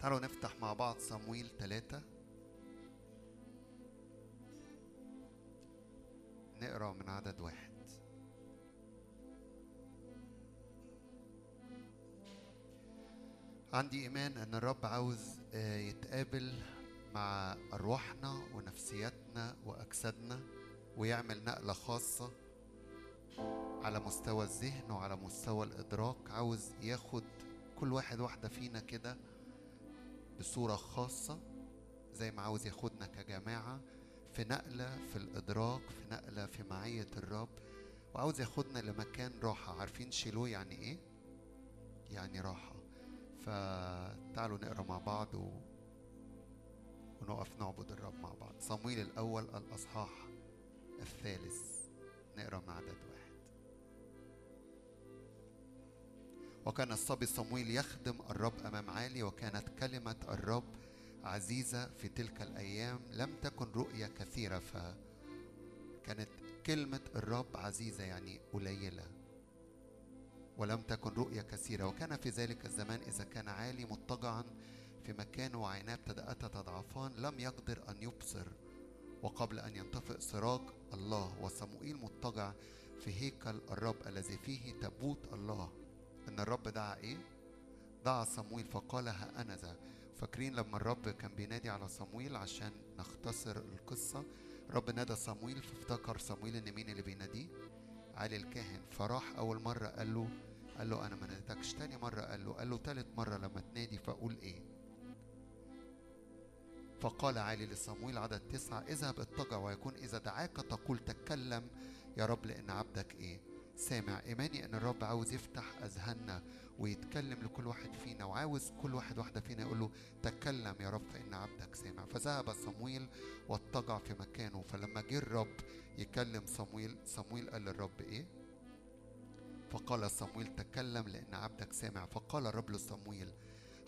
تعالوا نفتح مع بعض صمويل ثلاثة نقرأ من عدد واحد. عندي إيمان أن الرب عاوز آه، يتقابل مع أرواحنا ونفسياتنا وأجسادنا ويعمل نقلة خاصة على مستوى الذهن وعلى مستوى الإدراك. عاوز ياخد كل واحد واحدة فينا كده بصورة خاصة زي ما عاوز ياخدنا كجماعة في نقلة في الإدراك في نقلة في معية الرب. وعاوز ياخدنا لمكان راحة. عارفين شيلو يعني إيه؟ يعني راحة. فتعالوا نقرأ مع بعض و... ونقف نعبد الرب مع بعض. صمويل الأول الأصحاح الثالث. نقرأ من عدد واحد وكان الصبي صمويل يخدم الرب أمام عالي وكانت كلمة الرب عزيزة في تلك الأيام. لم تكن رؤية كثيرة فكانت كلمة الرب عزيزة يعني قليلة ولم تكن رؤية كثيرة. وكان في ذلك الزمان إذا كان عالي مضطجعا في مكانه وعيناه ابتدأتا تضعفان لم يقدر أن يبصر. وقبل أن ينطفئ سراج الله وصموئيل مضطجع في هيكل الرب الذي فيه تابوت الله. إن الرب دعا إيه؟ دعا صمويل فقال ها أنا ذا فاكرين لما الرب كان بينادي على صمويل عشان نختصر القصة الرب نادى صمويل فافتكر صمويل إن مين اللي بيناديه؟ علي الكاهن فراح أول مرة قال له قال له أنا ما ناديتكش تاني مرة قال له قال له تالت مرة لما تنادي فأقول إيه؟ فقال عالي لصمويل عدد تسعة اذهب اضطجع ويكون إذا دعاك تقول تكلم يا رب لأن عبدك إيه سامع إيماني أن الرب عاوز يفتح أذهاننا ويتكلم لكل واحد فينا وعاوز كل واحد واحدة فينا يقول له تكلم يا رب فإن عبدك سامع. فذهب صمويل واضطجع في مكانه فلما جه الرب يكلم صمويل صمويل قال للرب إيه؟ فقال صمويل تكلم لأن عبدك سامع. فقال الرب لصمويل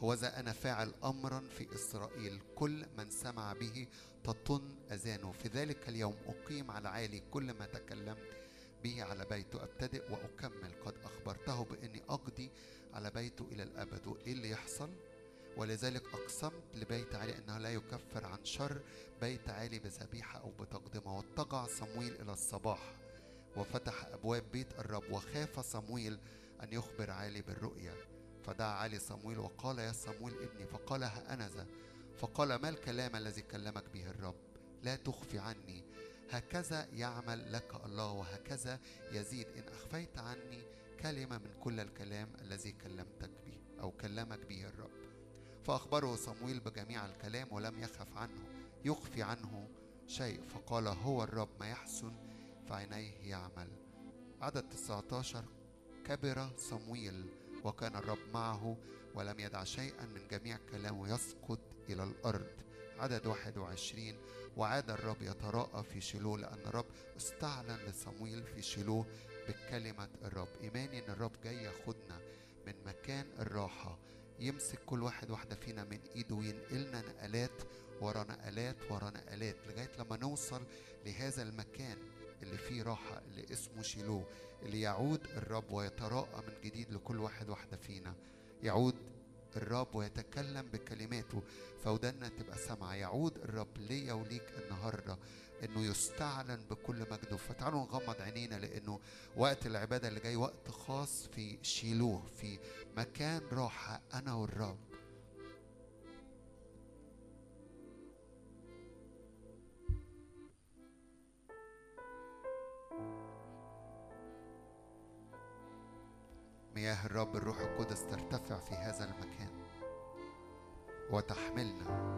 هوذا أنا فاعل أمرا في إسرائيل كل من سمع به تطن أذانه. في ذلك اليوم أقيم على عالي كل ما تكلمت به على بيته أبتدئ وأكمل. قد أخبرته بإني أقضي على بيته إلى الأبد. وإيه اللي يحصل؟ ولذلك أقسمت لبيت عالي أنه لا يكفر عن شر بيت عالي بذبيحة أو بتقدمة. واتجع صمويل إلى الصباح وفتح أبواب بيت الرب وخاف صمويل أن يخبر عالي بالرؤيا. فدعا علي صمويل وقال يا صمويل ابني. فقال ها أنا ذا فقال ما الكلام الذي كلمك به الرب؟ لا تخفي عني. هكذا يعمل لك الله وهكذا يزيد. إن أخفيت عني كلمة من كل الكلام الذي كلمتك به أو كلمك به الرب. فأخبره صمويل بجميع الكلام ولم يخف عنه يخفي عنه شيء. فقال هو الرب ما يحسن في عينيه يعمل. عدد 19 كبر صمويل وكان الرب معه ولم يدع شيئا من جميع كلامه يسقط إلى الأرض. عدد 21 وعاد الرب يتراءى في شيلوه لأن الرب استعلن لصمويل في شيلوه بكلمة الرب. إيماني إن الرب جاي ياخدنا من مكان الراحة. يمسك كل واحد واحدة فينا من إيده وينقلنا نقلات ورا نقلات ورا نقلات لغاية لما نوصل لهذا المكان اللي فيه راحة اللي اسمه شيلوه اللي يعود الرب ويتراءى من جديد لكل واحد واحدة فينا. يعود الرب ويتكلم بكلماته فودنا تبقى سامعة يعود الرب ليا وليك النهاردة إنه يستعلن بكل مجده. فتعالوا نغمض عينينا لإنه وقت العبادة اللي جاي وقت خاص في شيلوه في مكان راحة أنا والرب. مياه الرب الروح القدس ترتفع في هذا المكان وتحملنا.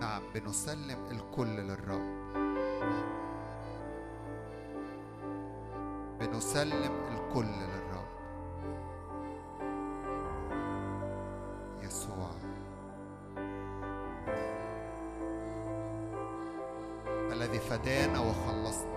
نعم بنسلم الكل للرب. بنسلم الكل للرب. فدانا وخلصنا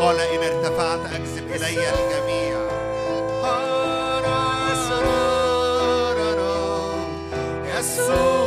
قال إن ارتفعت أجذب إلي الجميع. يسوع.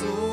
sou.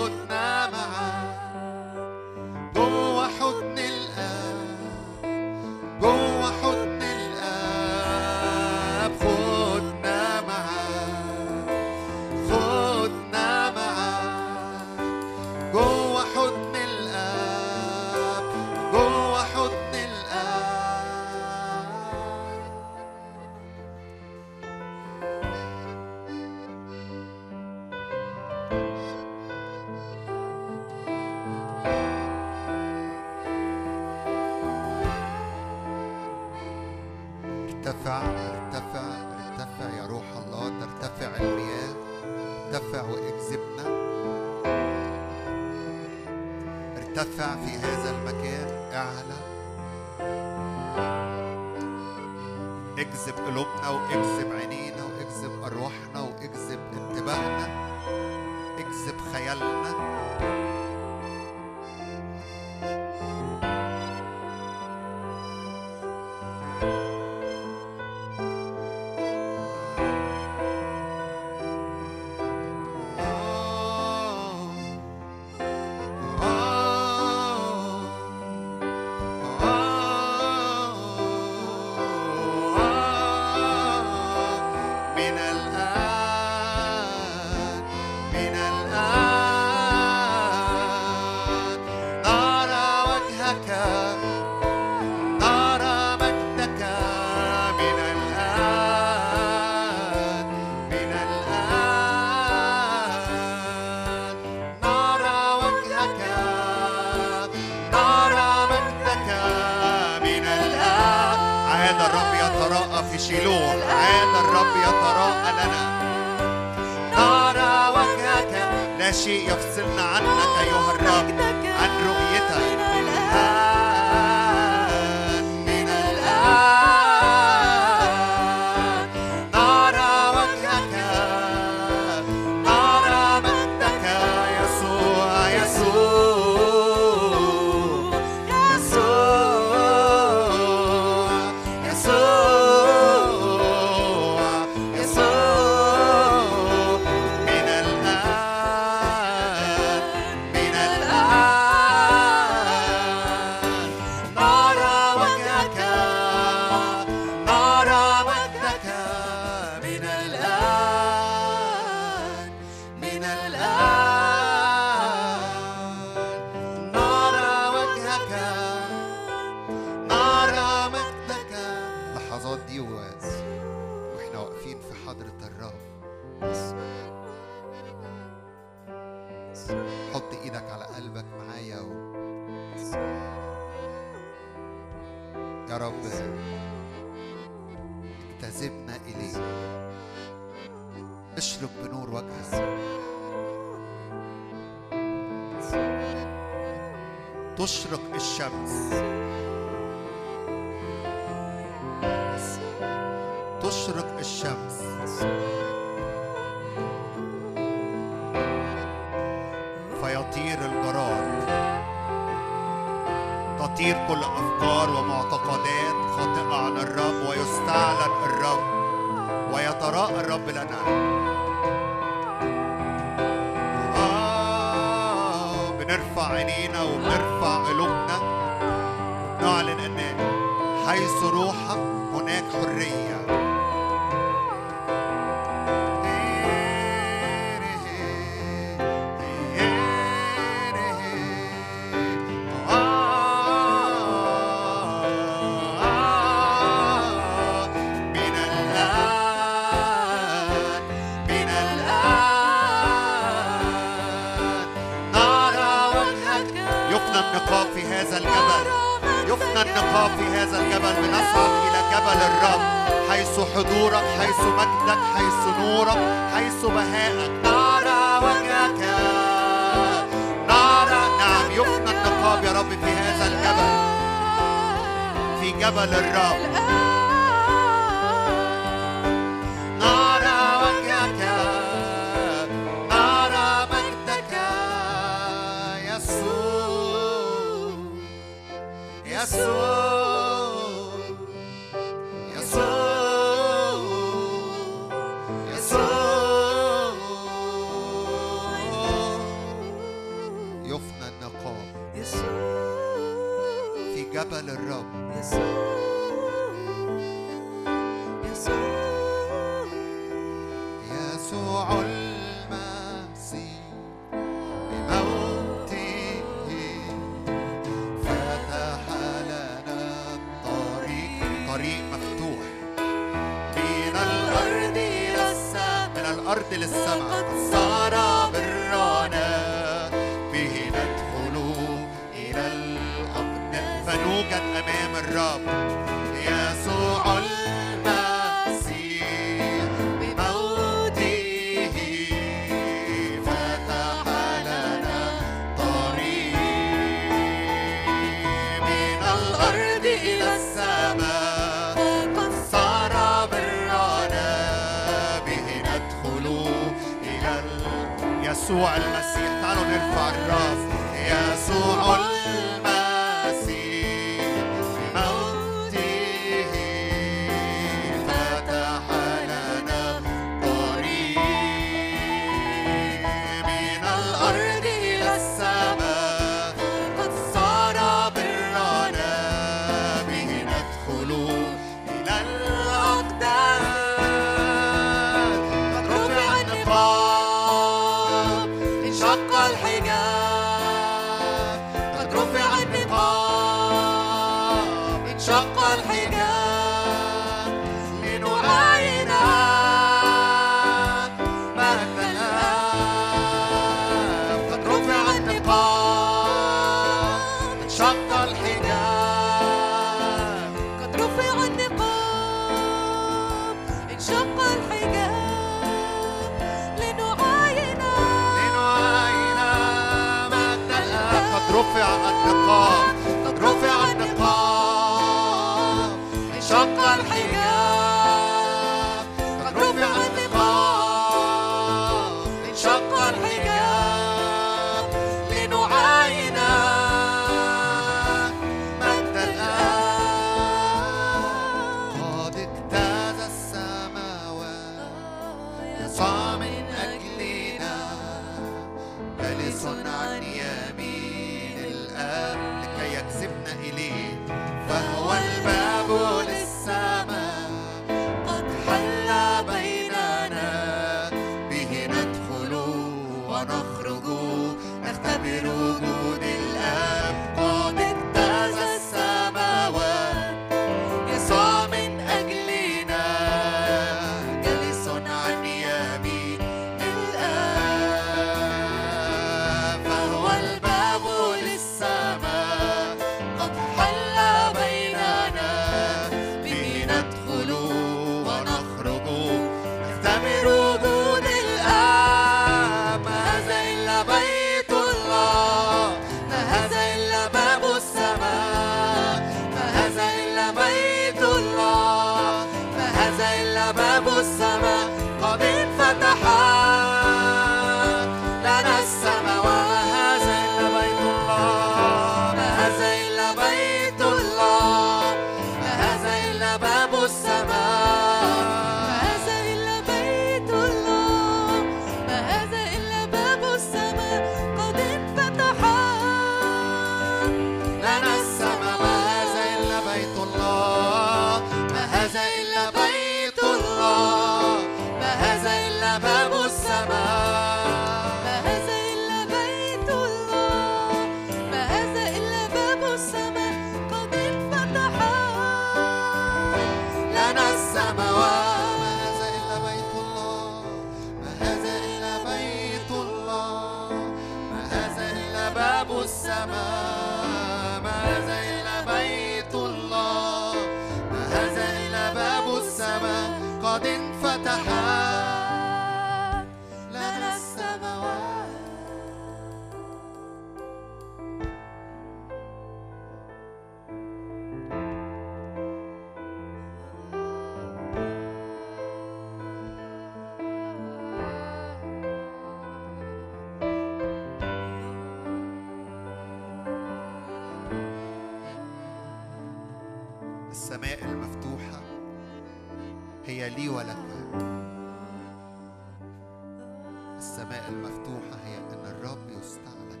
السماء المفتوحة هي إن الرب يستعلن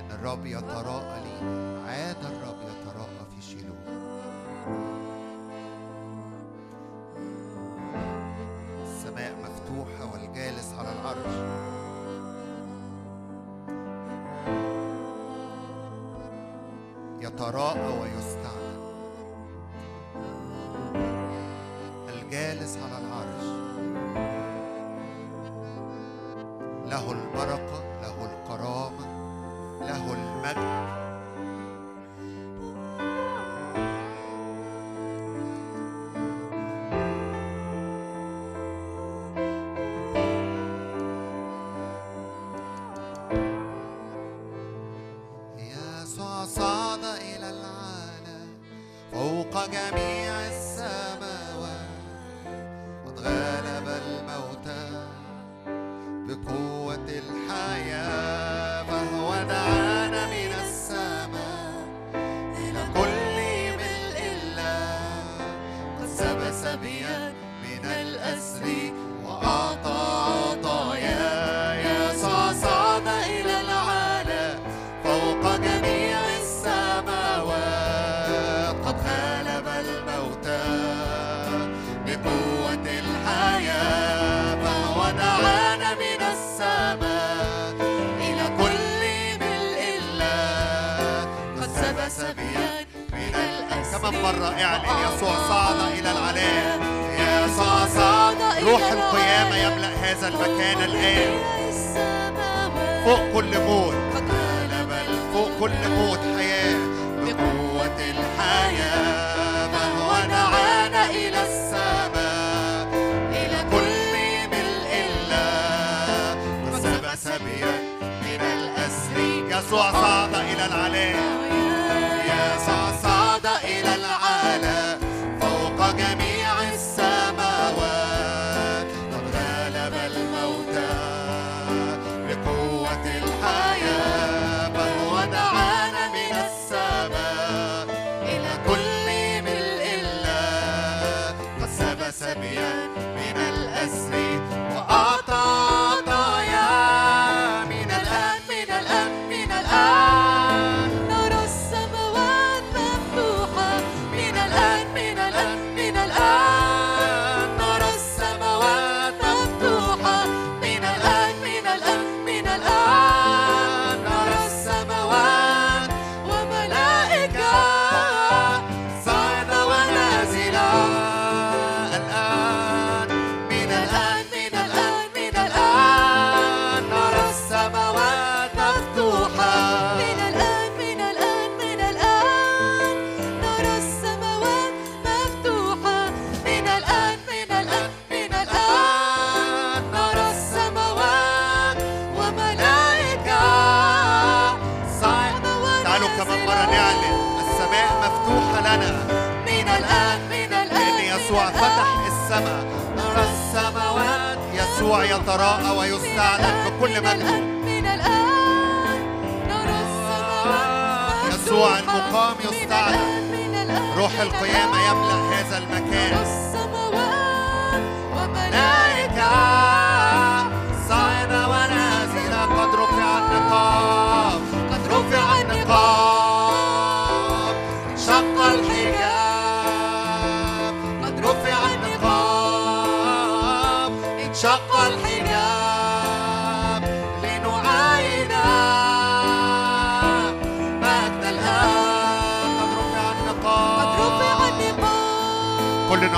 إن الرب يتراءى لينا عاد الرب آه، يسوع يتراءى ويستعلن بكل مجد يسوع المقام يستعلن روح القيامة يملأ هذا المكان. ملائكة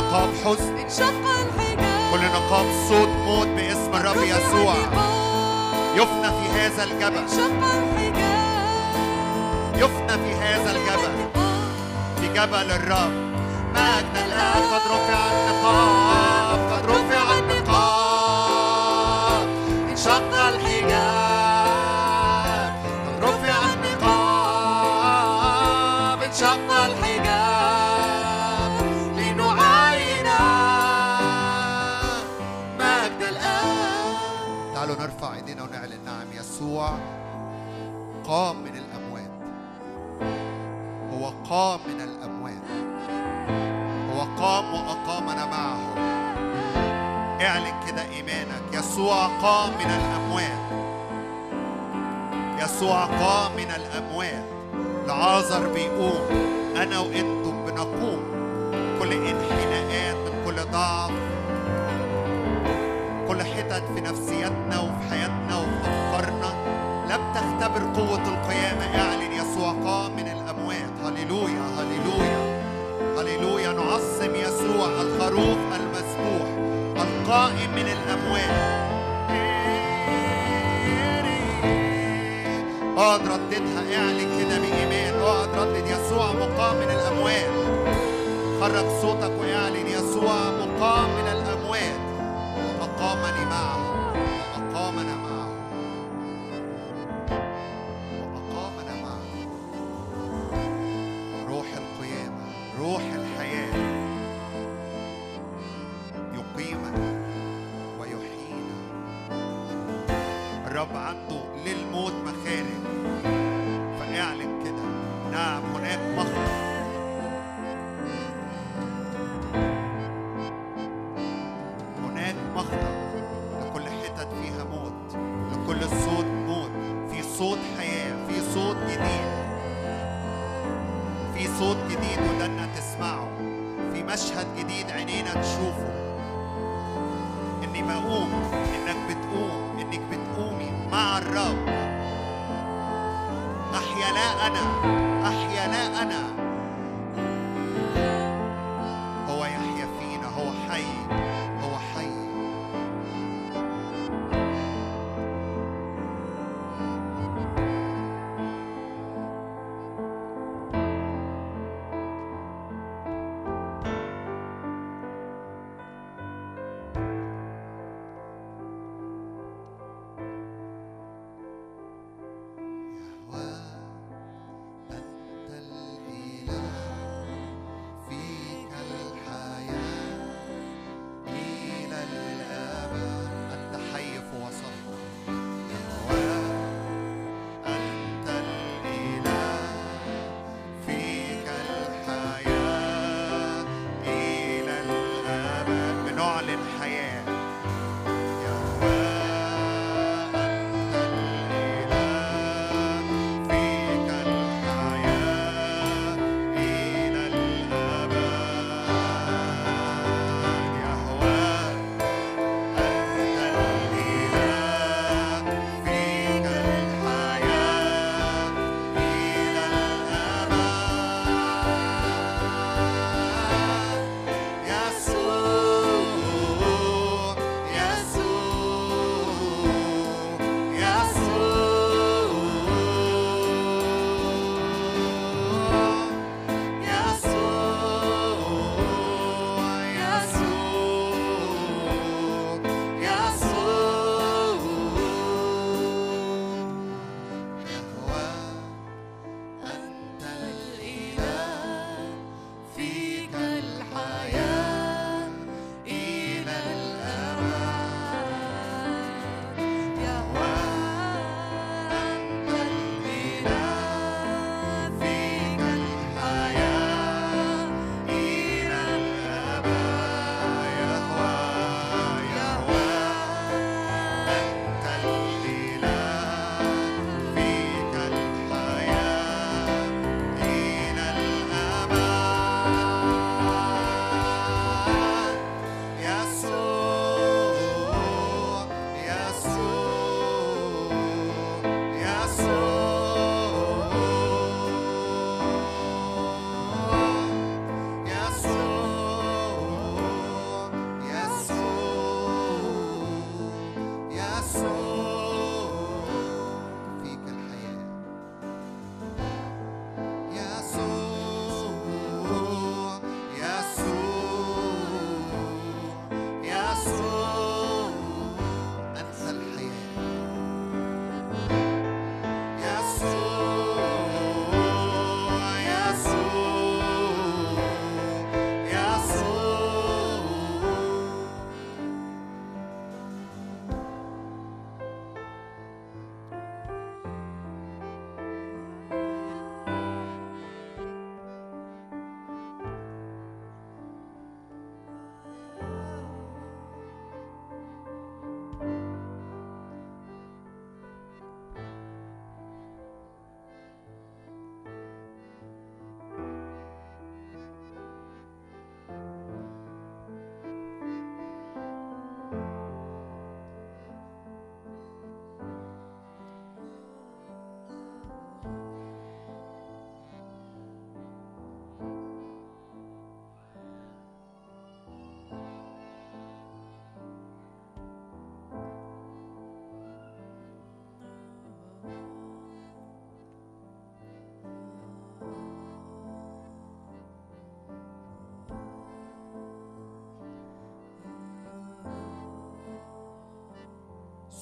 نقاب حزن. انشق الحجاب. كل نقاب صوت موت باسم الرب يسوع. يفنى في هذا الجبل. انشق الحجاب. يفنى في هذا الجبل. في جبل الرب. مجد الآن قد رفع النقاب. قام من الأموات هو قام وأقامنا معه. اعلن كده إيمانك. يسوع قام من الأموات يسوع قام من الأموات العازر بيقوم أنا وأنتم بنقوم.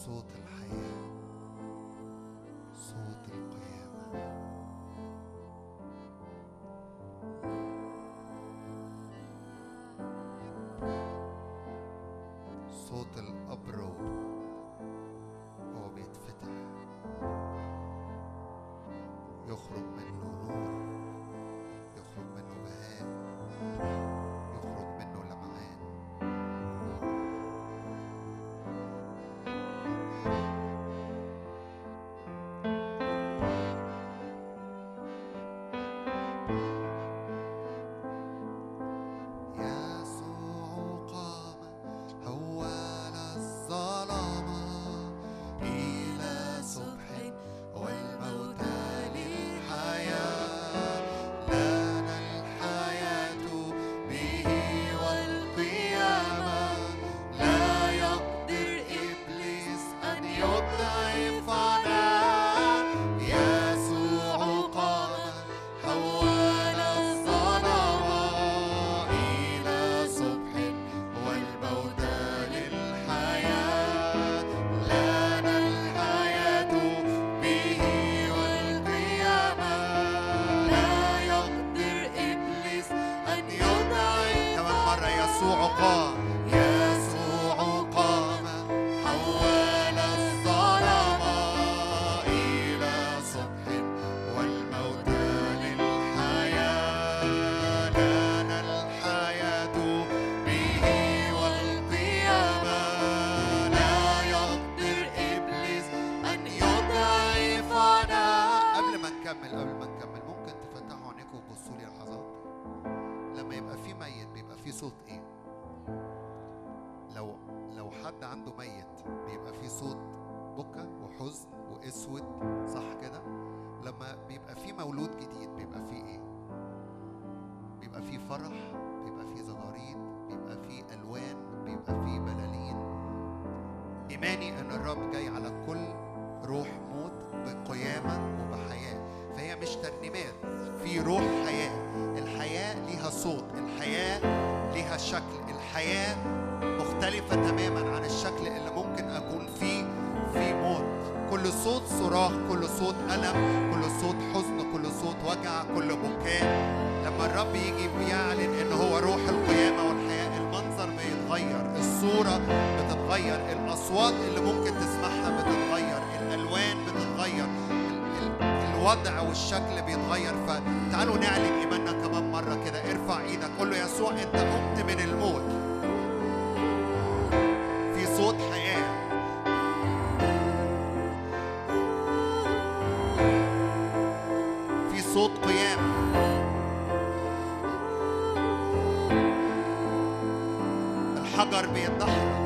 صوت الحياة صوت القيامة. صوت الأبرو هو بيتفتح. يخرج الصوت اللي ممكن تسمعها بتتغير الألوان بتتغير الوضع والشكل بيتغير. فتعالوا نعلن إيماننا كمان مرة كده. ارفع إيدك قول له يسوع أنت قمت من الموت. في صوت حياة. في صوت قيام. الحجر بيتدحرج.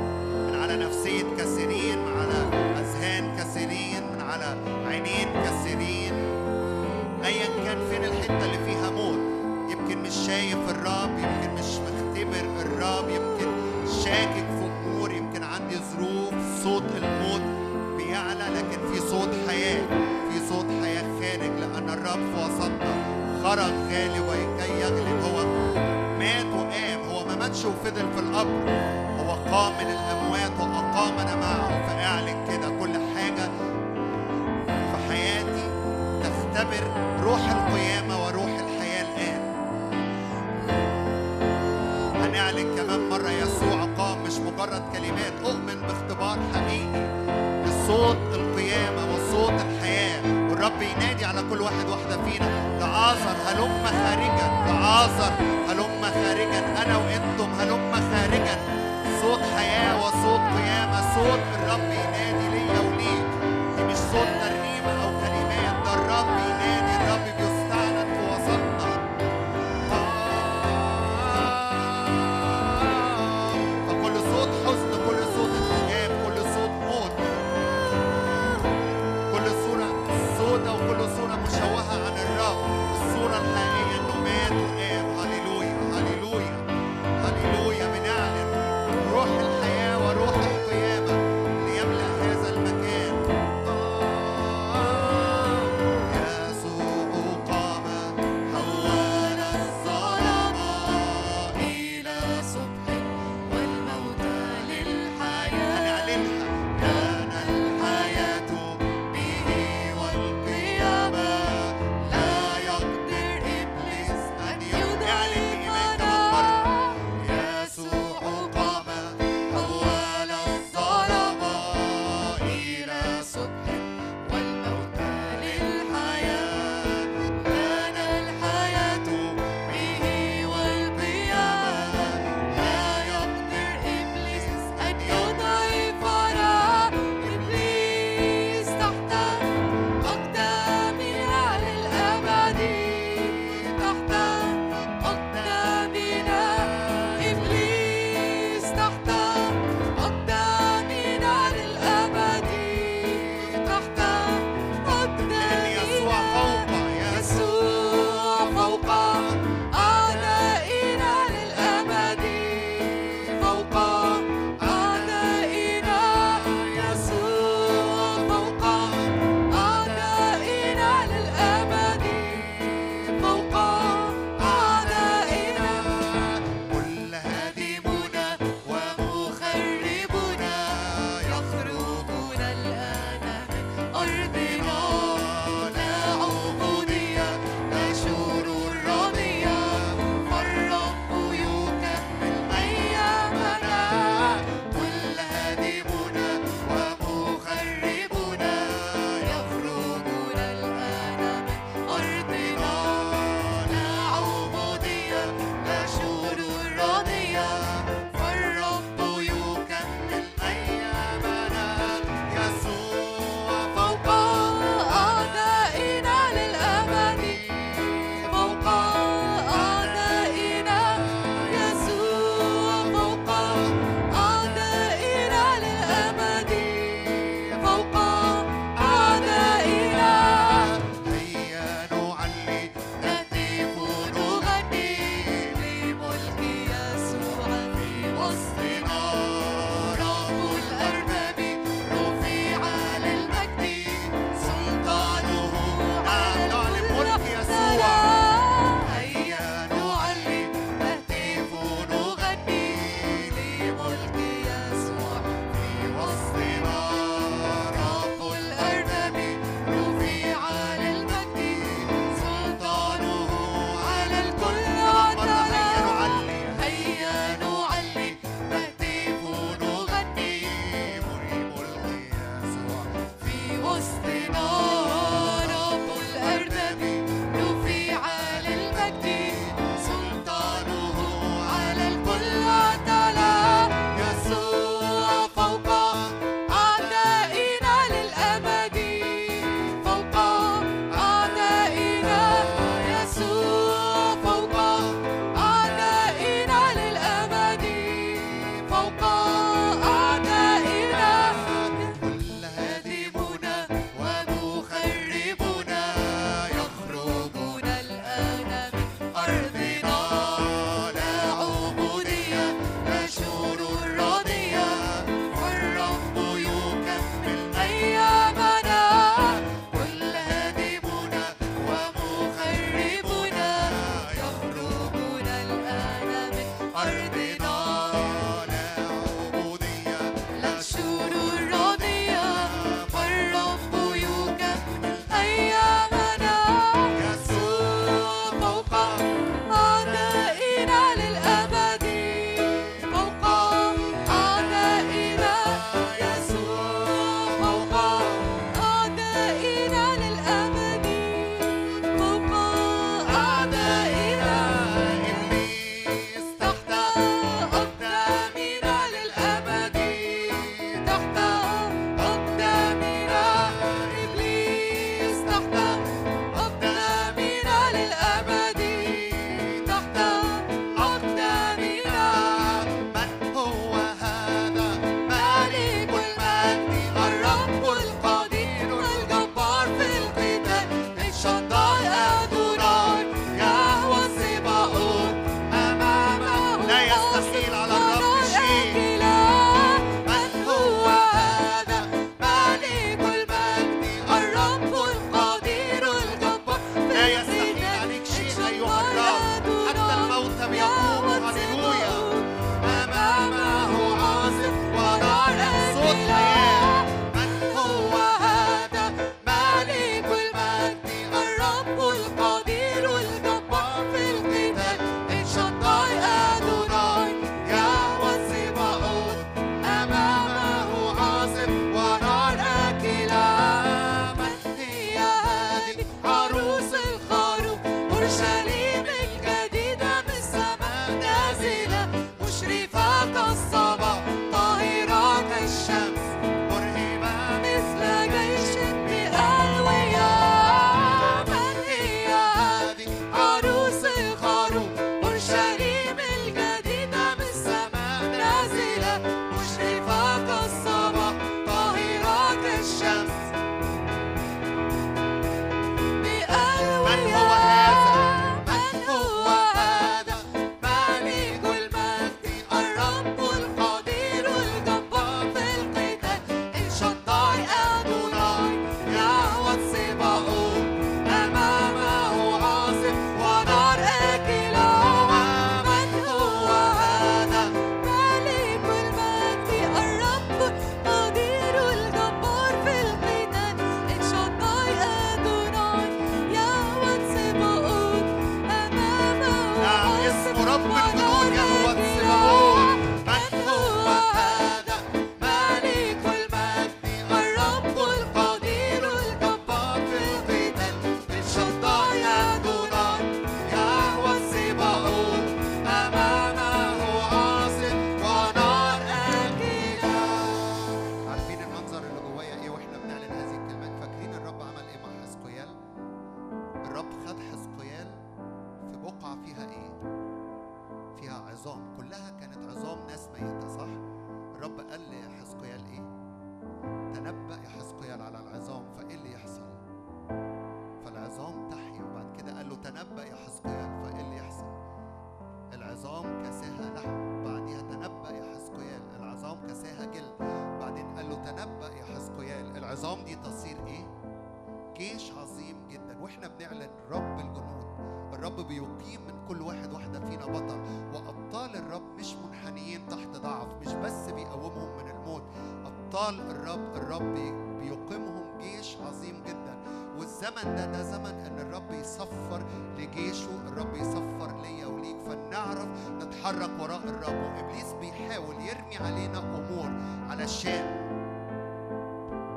علشان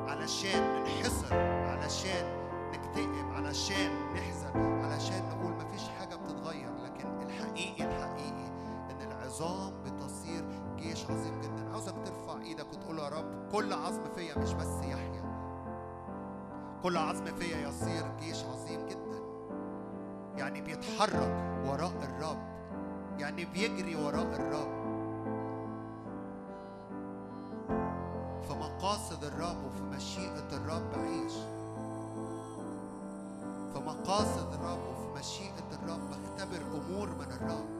علشان ننحصر علشان نكتئب علشان نحزن علشان نقول مفيش حاجة بتتغير. لكن الحقيقي الحقيقي إن العظام بتصير جيش عظيم جدا. عاوزك ترفع إيدك وتقول يا رب كل عظم فيا مش بس يحيى. كل عظم فيا يصير جيش عظيم جدا. يعني بيتحرك وراء الرب. يعني بيجري وراء الرب. فمقاصد الرب وفي مشيئة الرب عيش. فمقاصد الرب وفي مشيئة الرب اختبر أمور من الرب.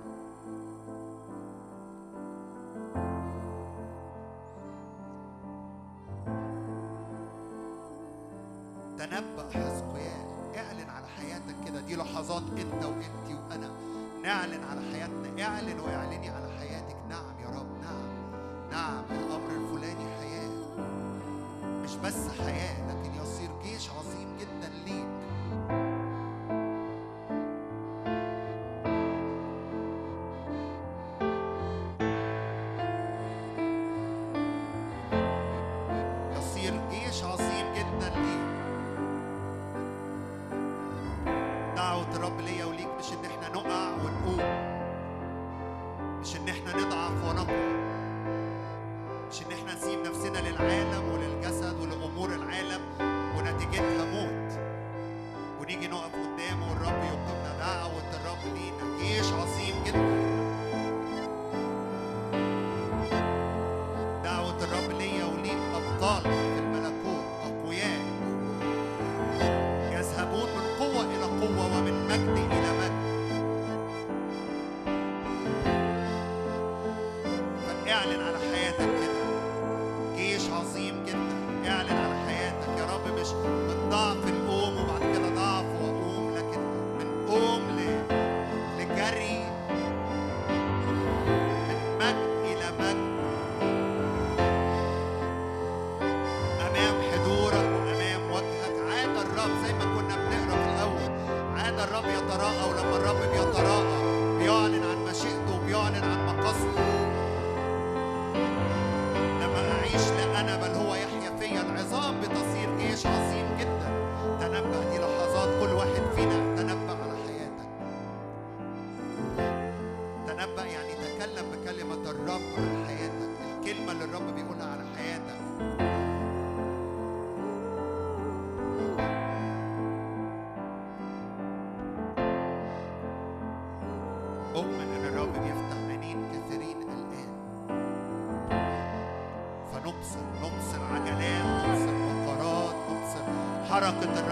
Barakatan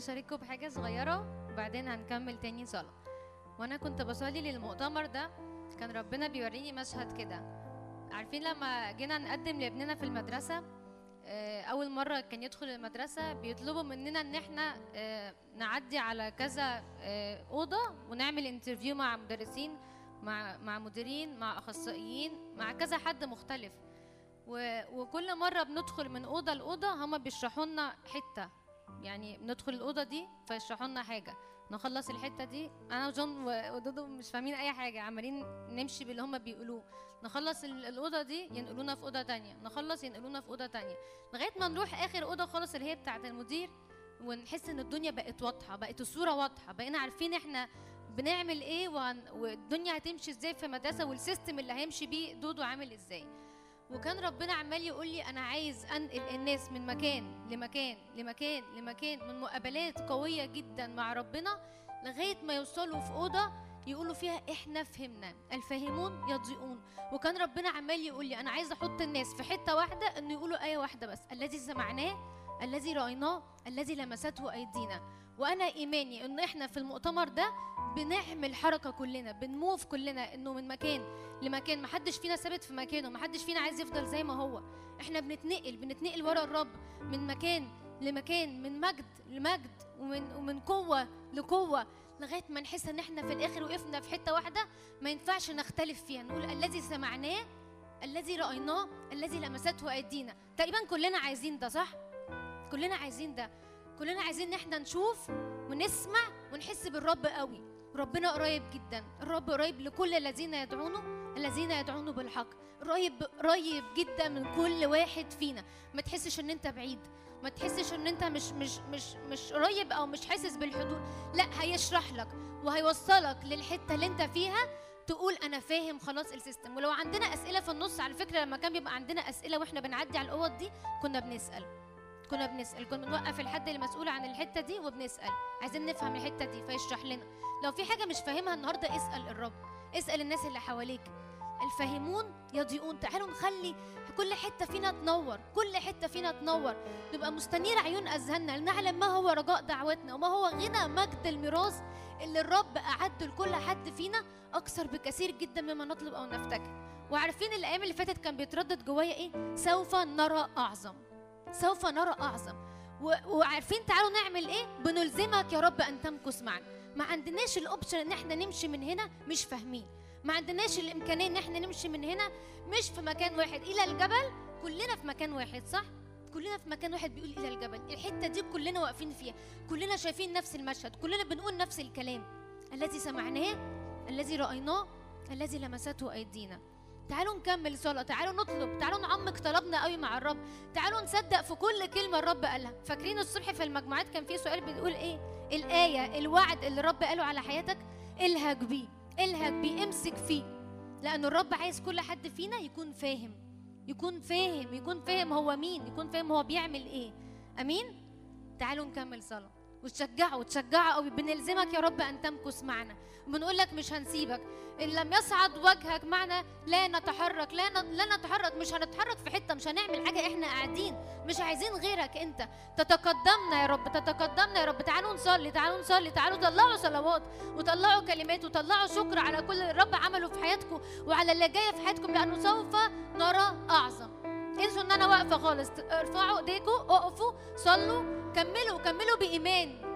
اشارككم بحاجه صغيرة وبعدين هنكمل تاني صلاه وأنا كنت بصلي للمؤتمر ده كان ربنا بيوريني مشهد كده. عارفين لما جينا نقدم لابننا في المدرسة آه، أول مرة كان يدخل المدرسة بيطلبوا مننا إن إحنا آه، نعدي على كذا آه، أوضة ونعمل انترفيو مع مدرسين مع مع مديرين مع أخصائيين مع كذا حد مختلف. وكل مرة بندخل من أوضة لأوضة هما بيشرحوا لنا حتة. يعني بندخل الأوضة دي فيشرحوا لنا حاجة. نخلص الحتة دي. أنا وجون ودودو مش فاهمين أي حاجة عمالين نمشي باللي هما بيقولوه. نخلص ال- الأوضة دي ينقلونا في أوضة تانية. نخلص ينقلونا في أوضة تانية. لغاية ما نروح آخر أوضة خالص اللي هي بتاعه المدير ونحس إن الدنيا بقت واضحة بقت الصورة واضحة. بقينا عارفين إحنا بنعمل إيه. والدنيا هتمشي إزاي في المدرسة والسيستم اللي هيمشي بيه دودو عامل إزاي. وكان ربنا عمال يقول لي أنا عايز أنقل الناس من مكان لمكان لمكان لمكان من مقابلات قوية جدا مع ربنا لغاية ما يوصلوا في أوضة يقولوا فيها إحنا فهمنا. الفاهمون يضيئون. وكان ربنا عمال يقول لي أنا عايز أحط الناس في حتة واحدة إنه يقولوا إيه واحدة بس. الذي سمعناه الذي رأيناه الذي لمسته أيدينا. وأنا إيماني إن إحنا في المؤتمر ده بنعمل حركة كلنا بنموف كلنا إنه من مكان لمكان. محدش فينا ثابت في مكانه محدش فينا عايز يفضل زي ما هو. إحنا بنتنقل بنتنقل ورا الرب من مكان لمكان من مجد لمجد ومن ومن قوة لقوة لغاية ما نحس إن إحنا في الآخر وقفنا في حتة واحدة ما ينفعش نختلف فيها. نقول الذي سمعناه الذي رأيناه الذي لمسته أيدينا. تقريبا كلنا عايزين ده صح؟ كلنا عايزين ده. كلنا عايزين إن إحنا نشوف ونسمع ونحس بالرب قوي. ربنا قريب جدا. الرب قريب لكل الذين يدعونه الذين يدعونه بالحق. قريب قريب جدا من كل واحد فينا. ما تحسش إن أنت بعيد. ما تحسش إن أنت مش مش مش مش قريب أو مش حاسس بالحدود لا هيشرح لك وهيوصلك للحتة اللي أنت فيها. تقول أنا فاهم خلاص السيستم. ولو عندنا أسئلة في النص على فكرة لما كان بيبقى عندنا أسئلة وإحنا بنعدي على الأوض دي كنا بنسأل. كنا بنسأل كنا بنوقف الحد اللي مسؤول عن الحتة دي وبنسأل. عايزين نفهم الحتة دي فيشرح لنا. لو في حاجة مش فاهمها النهارده اسأل الرب. اسأل الناس اللي حواليك. الفاهمون يضيئون. تعالوا نخلي كل حتة فينا تنور كل حتة فينا تنور. نبقى مستنير عيون أذهاننا لنعلم ما هو رجاء دعوتنا وما هو غنى مجد الميراث اللي الرب أعده لكل حد فينا أكثر بكثير جدا مما نطلب أو نفتكر. وعارفين الأيام اللي فاتت كان بيتردد جوايا إيه؟ سوف نرى أعظم. سوف نرى أعظم. و... وعارفين تعالوا نعمل إيه؟ بنلزمك يا رب أن تمكث معنا. ما عندناش الأوبشن إن إحنا نمشي من هنا مش فاهمين. ما عندناش الإمكانية إن إحنا نمشي من هنا مش في مكان واحد. إلى الجبل كلنا في مكان واحد صح؟ كلنا في مكان واحد بيقول إلى الجبل. الحتة دي كلنا واقفين فيها. كلنا شايفين نفس المشهد. كلنا بنقول نفس الكلام. الذي سمعناه الذي رأيناه الذي لمسته أيدينا. تعالوا نكمل صلاة تعالوا نطلب تعالوا نعمق طلبنا قوي مع الرب. تعالوا نصدق في كل كلمة الرب قالها. فاكرين الصبح في المجموعات كان في سؤال بيقول إيه؟ الآية الوعد اللي الرب قاله على حياتك الهج بيه الهج بيه امسك فيه. لأن الرب عايز كل حد فينا يكون فاهم يكون فاهم يكون فاهم هو مين يكون فاهم هو بيعمل إيه. أمين؟ تعالوا نكمل صلاة. وتشجعوا وتشجعوا قوي. بنلزمك يا رب أن تمكث معنا. بنقول لك مش هنسيبك. إن لم يصعد وجهك معنا لا نتحرك لا. لا نتحرك. مش هنتحرك في حتة مش هنعمل حاجة. إحنا قاعدين. مش عايزين غيرك أنت. تتقدمنا يا رب تتقدمنا يا رب. تعالوا نصلي تعالوا نصلي تعالوا طلعوا صلوات وطلعوا كلمات وطلعوا شكر على كل الرب عمله في حياتكم وعلى اللي جاية في حياتكم لأنه سوف نرى أعظم. انسوا إن أنا واقفة خالص. ارفعوا ايديكم اقفوا صلوا كملوا كملوا بإيمان.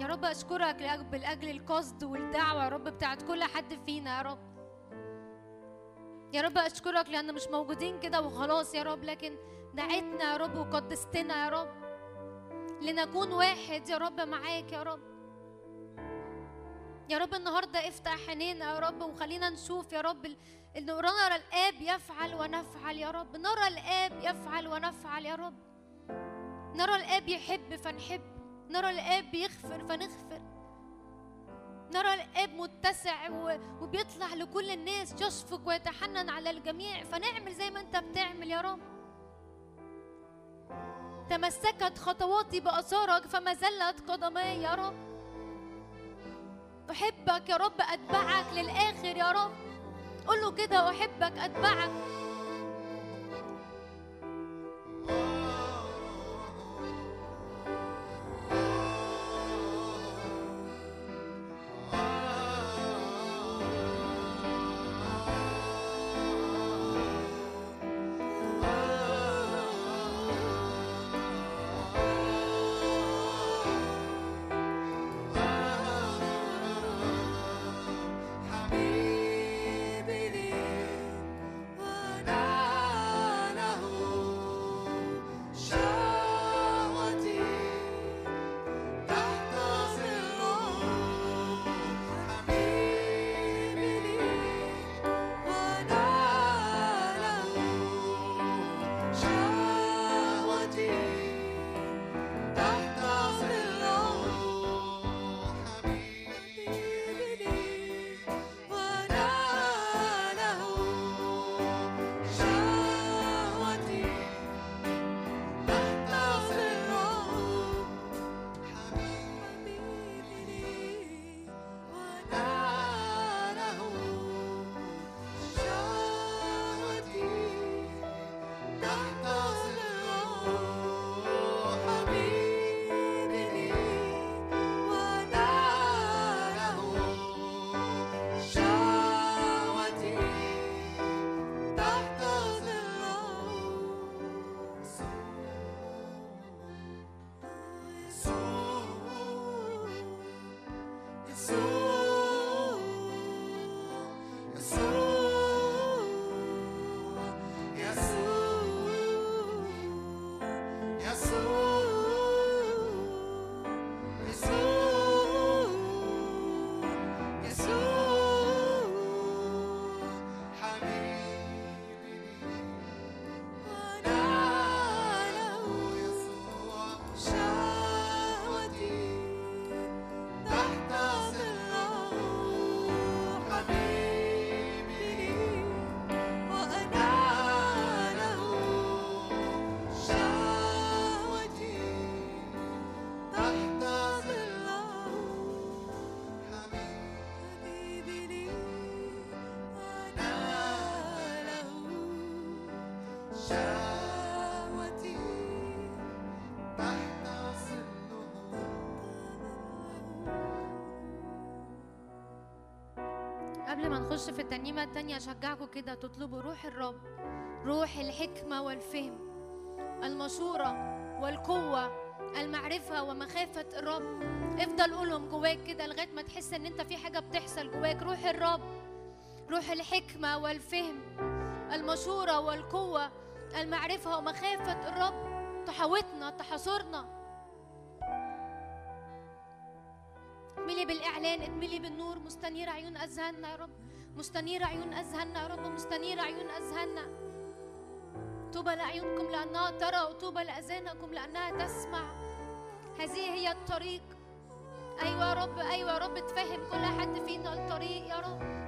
يا رب أشكرك لاجل القصد والدعوة يا رب بتاعت كل حد فينا يا رب. يا رب أشكرك لأن مش موجودين كده وخلاص يا رب لكن دعيتنا يا رب وقدستنا يا رب. لنكون واحد. يا رب معاك يا رب. يا رب النهارده افتح عينينا يا رب وخلينا نشوف يا رب ان نرى الآب يفعل ونفعل يا رب. نرى الآب يفعل ونفعل يا رب. نرى الآب يحب فنحب. نرى الآب يغفر فنغفر. نرى الآب متسع وبيطلع لكل الناس يشفق ويتحنن على الجميع. فنعمل زي ما انت بتعمل يا رب. تمسكت خطواتي بأثارك فما زلت قدماي يا رب. أحبك يا رب أتبعك للآخر يا رب. قول له كده أحبك أتبعك. قبل ما نخش في الترنيمة التانية أشجعكم كده تطلبوا روح الرب روح الحكمة والفهم المشورة والقوة المعرفة ومخافة الرب. افضل قولهم جواك كده لغاية ما تحس إن أنت في حاجة بتحصل جواك. روح الرب روح الحكمة والفهم المشورة والقوة المعرفة ومخافة الرب تحوطنا تحاصرنا. مستنير عيون أذهاننا يا رب. مستنير عيون أذهاننا يا رب. مستنير عيون أذهاننا. طوبى لأعينكم لأنها ترى وطوبى لأذانكم لأنها تسمع. هذه هي الطريق. أيوة يا رب. أيوة يا رب. تفهم كل حد فينا الطريق يا رب.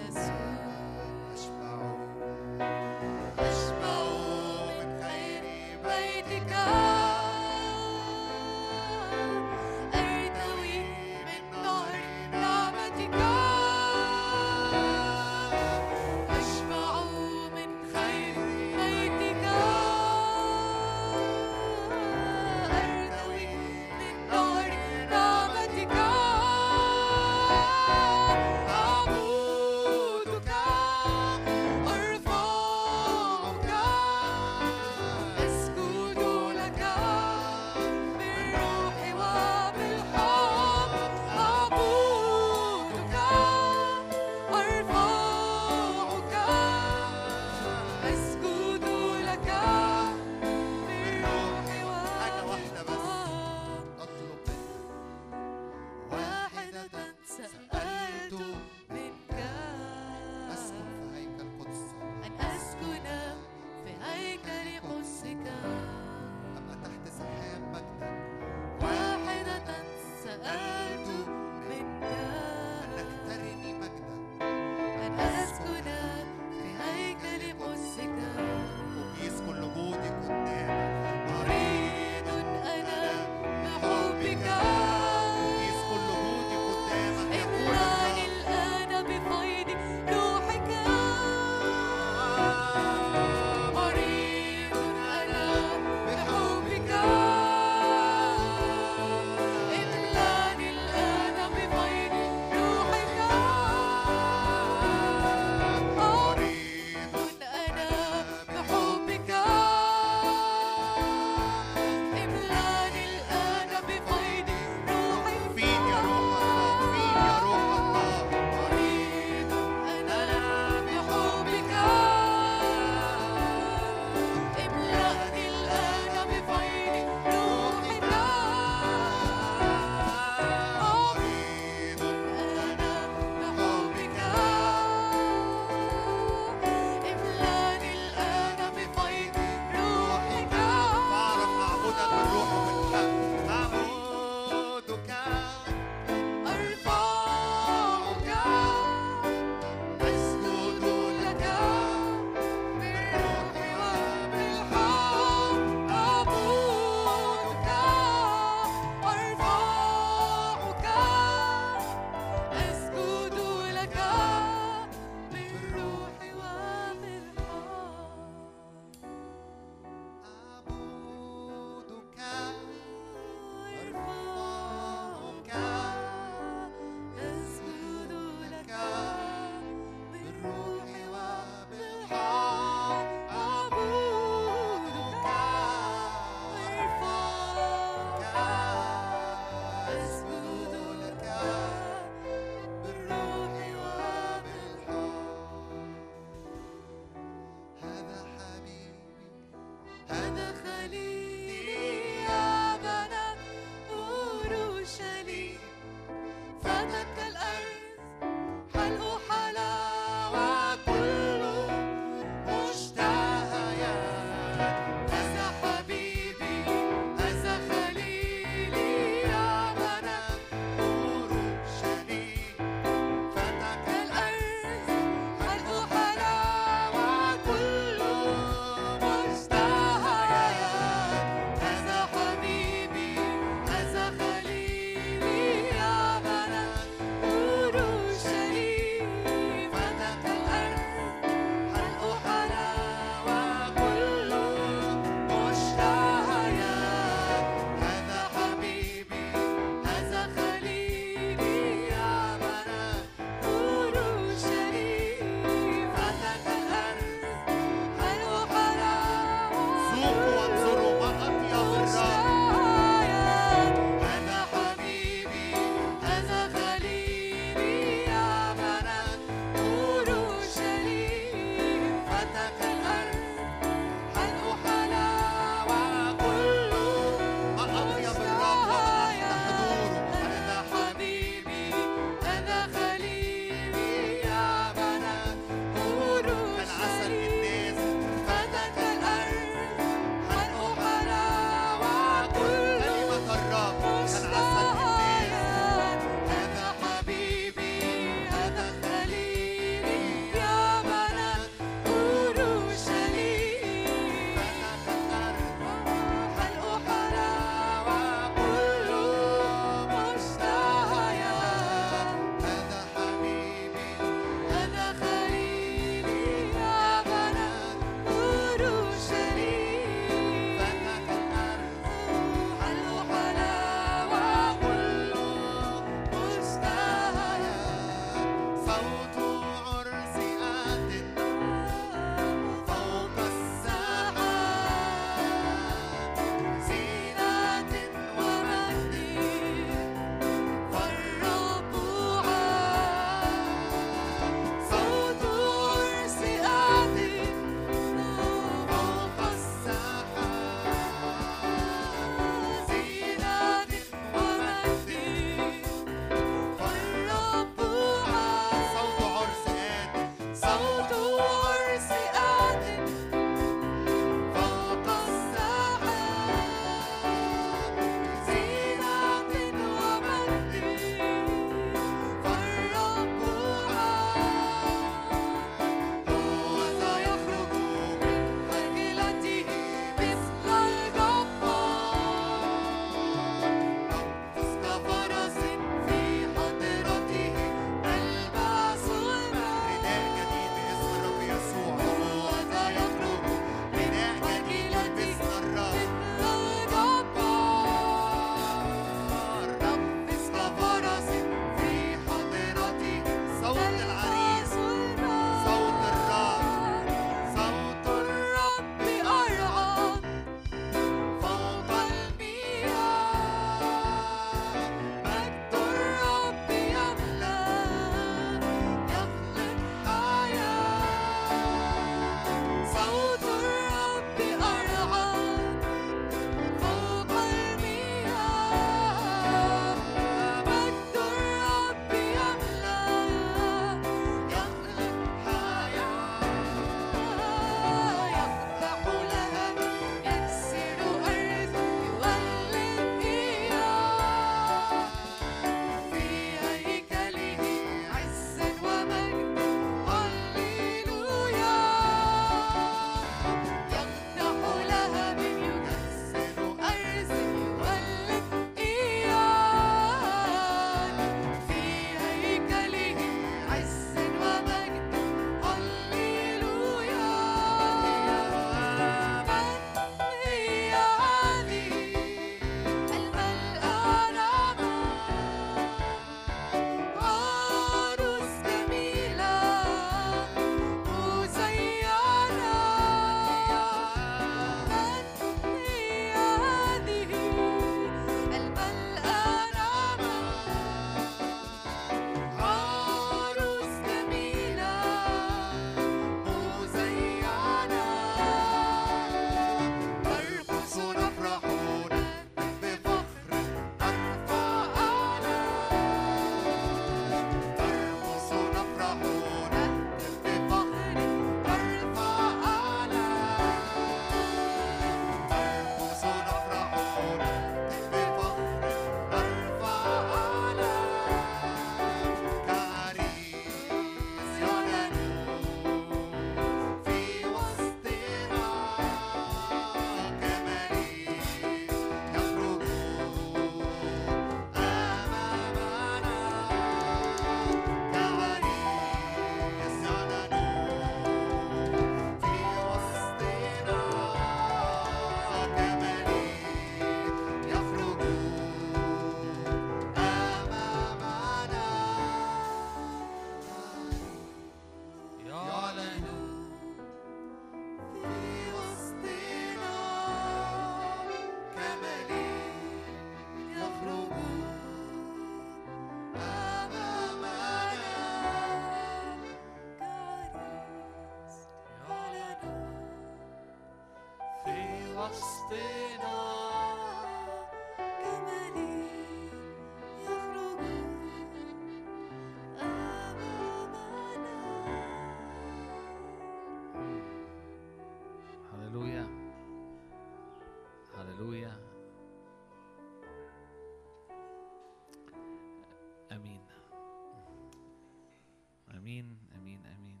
آمين آمين آمين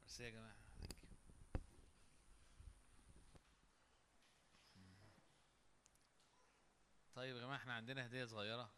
ميرسي يا جماعة. طيب يا جماعة إحنا عندنا هدية صغيرة